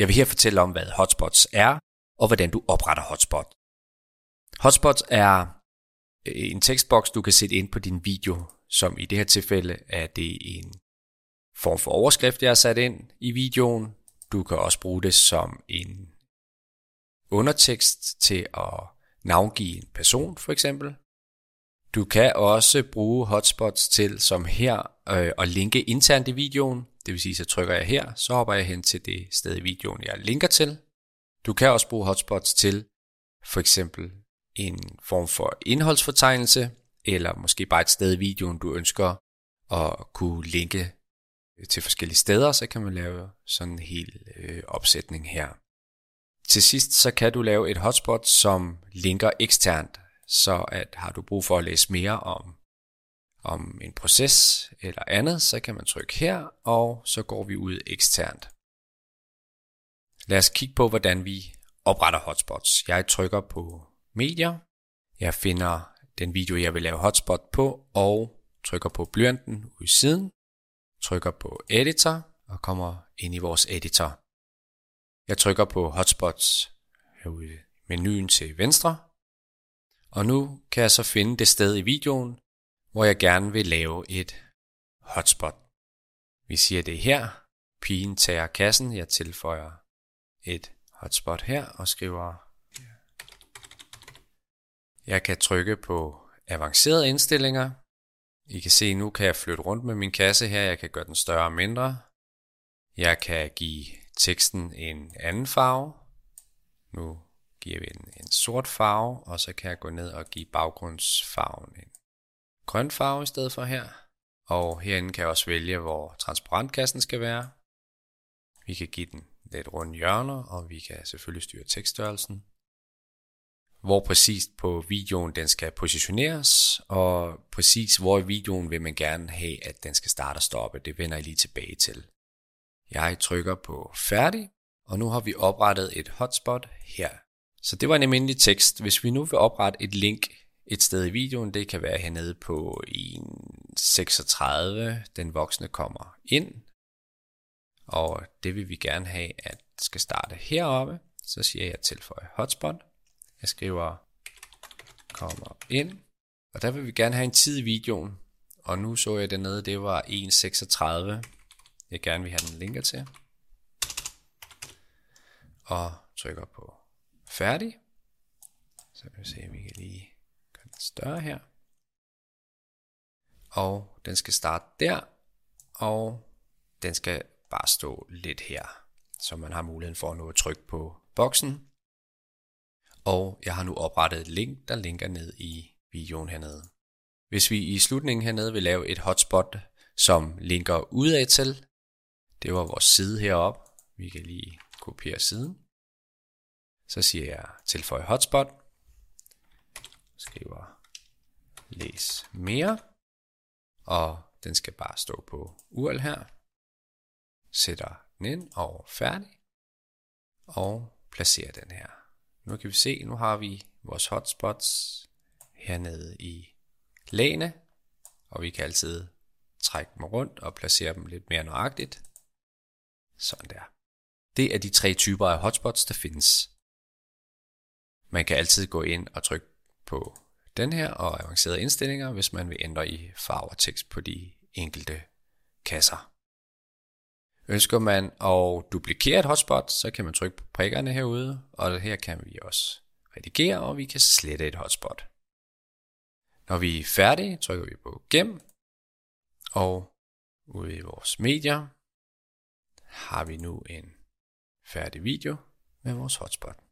Jeg vil her fortælle om, hvad hotspots er, og hvordan du opretter hotspot. Hotspots er øh, en tekstboks, du kan sætte ind på din video, som i det her tilfælde er det en form for overskrift, jeg har sat ind i videoen. Du kan også bruge det som en undertekst til at navngive en person, for eksempel. Du kan også bruge hotspots til, som her, øh, at linke internt i videoen. Det vil sige, så trykker jeg her, så hopper jeg hen til det sted i videoen, jeg linker til. Du kan også bruge hotspots til for eksempel en form for indholdsfortegnelse, eller måske bare et sted i videoen, du ønsker at kunne linke øh, til forskellige steder, så kan man lave sådan en hel øh, opsætning her. Til sidst så kan du lave et hotspot, som linker eksternt, så at har du brug for at læse mere om, om en proces eller andet, så kan man trykke her, og så går vi ud eksternt. Lad os kigge på, hvordan vi opretter hotspots. Jeg trykker på medier, jeg finder den video, jeg vil lave hotspot på, og trykker på blyanten ude i siden, trykker på editor og kommer ind i vores editor. Jeg trykker på hotspots herude i menuen til venstre, og nu kan jeg så finde det sted i videoen, hvor jeg gerne vil lave et hotspot. Vi siger det her. Pigen tager kassen. Jeg tilføjer et hotspot her og skriver jeg kan trykke på avancerede indstillinger. I kan se, nu kan jeg flytte rundt med min kasse her. Jeg kan gøre den større og mindre. Jeg kan give teksten en anden farve. Nu giver vi den en sort farve, og så kan jeg gå ned og give baggrundsfarven en grøn farve i stedet for her. Og herinde kan jeg også vælge, hvor transparentkassen skal være. Vi kan give den lidt runde hjørner, og vi kan selvfølgelig styre tekststørrelsen. Hvor præcist på videoen den skal positioneres, og præcis hvor i videoen vil man gerne have, at den skal starte og stoppe. Det vender jeg lige tilbage til. Jeg trykker på færdig, og nu har vi oprettet et hotspot her. Så det var en almindelig tekst. Hvis vi nu vil oprette et link et sted i videoen, det kan være hernede på en 36, den voksne kommer ind, og det vil vi gerne have, at skal starte heroppe. Så siger jeg tilføje hotspot. Jeg skriver kommer ind, og der vil vi gerne have en tid i videoen. Og nu så jeg dernede, det var 1.36, jeg gerne vil have den linker til. Og trykker på færdig. Så kan vi se, at vi kan lige større her. Og den skal starte der, og den skal bare stå lidt her, så man har muligheden for at nå at trykke på boksen. Og jeg har nu oprettet et link, der linker ned i videoen hernede. Hvis vi i slutningen hernede vil lave et hotspot, som linker udad til, det var vores side heroppe. Vi kan lige kopiere siden. Så siger jeg tilføj hotspot. Skriver læs mere. Og den skal bare stå på URL her. Sætter den ind og færdig. Og placerer den her. Nu kan vi se, nu har vi vores hotspots hernede i lagene. Og vi kan altid trække dem rundt og placere dem lidt mere nøjagtigt. Sådan der. Det er de tre typer af hotspots, der findes. Man kan altid gå ind og trykke på den her og avancerede indstillinger, hvis man vil ændre i farve og tekst på de enkelte kasser. Ønsker man at duplikere et hotspot, så kan man trykke på prikkerne herude, og her kan vi også redigere, og vi kan slette et hotspot. Når vi er færdige, trykker vi på gem, og ude i vores medier har vi nu en færdig video med vores hotspot.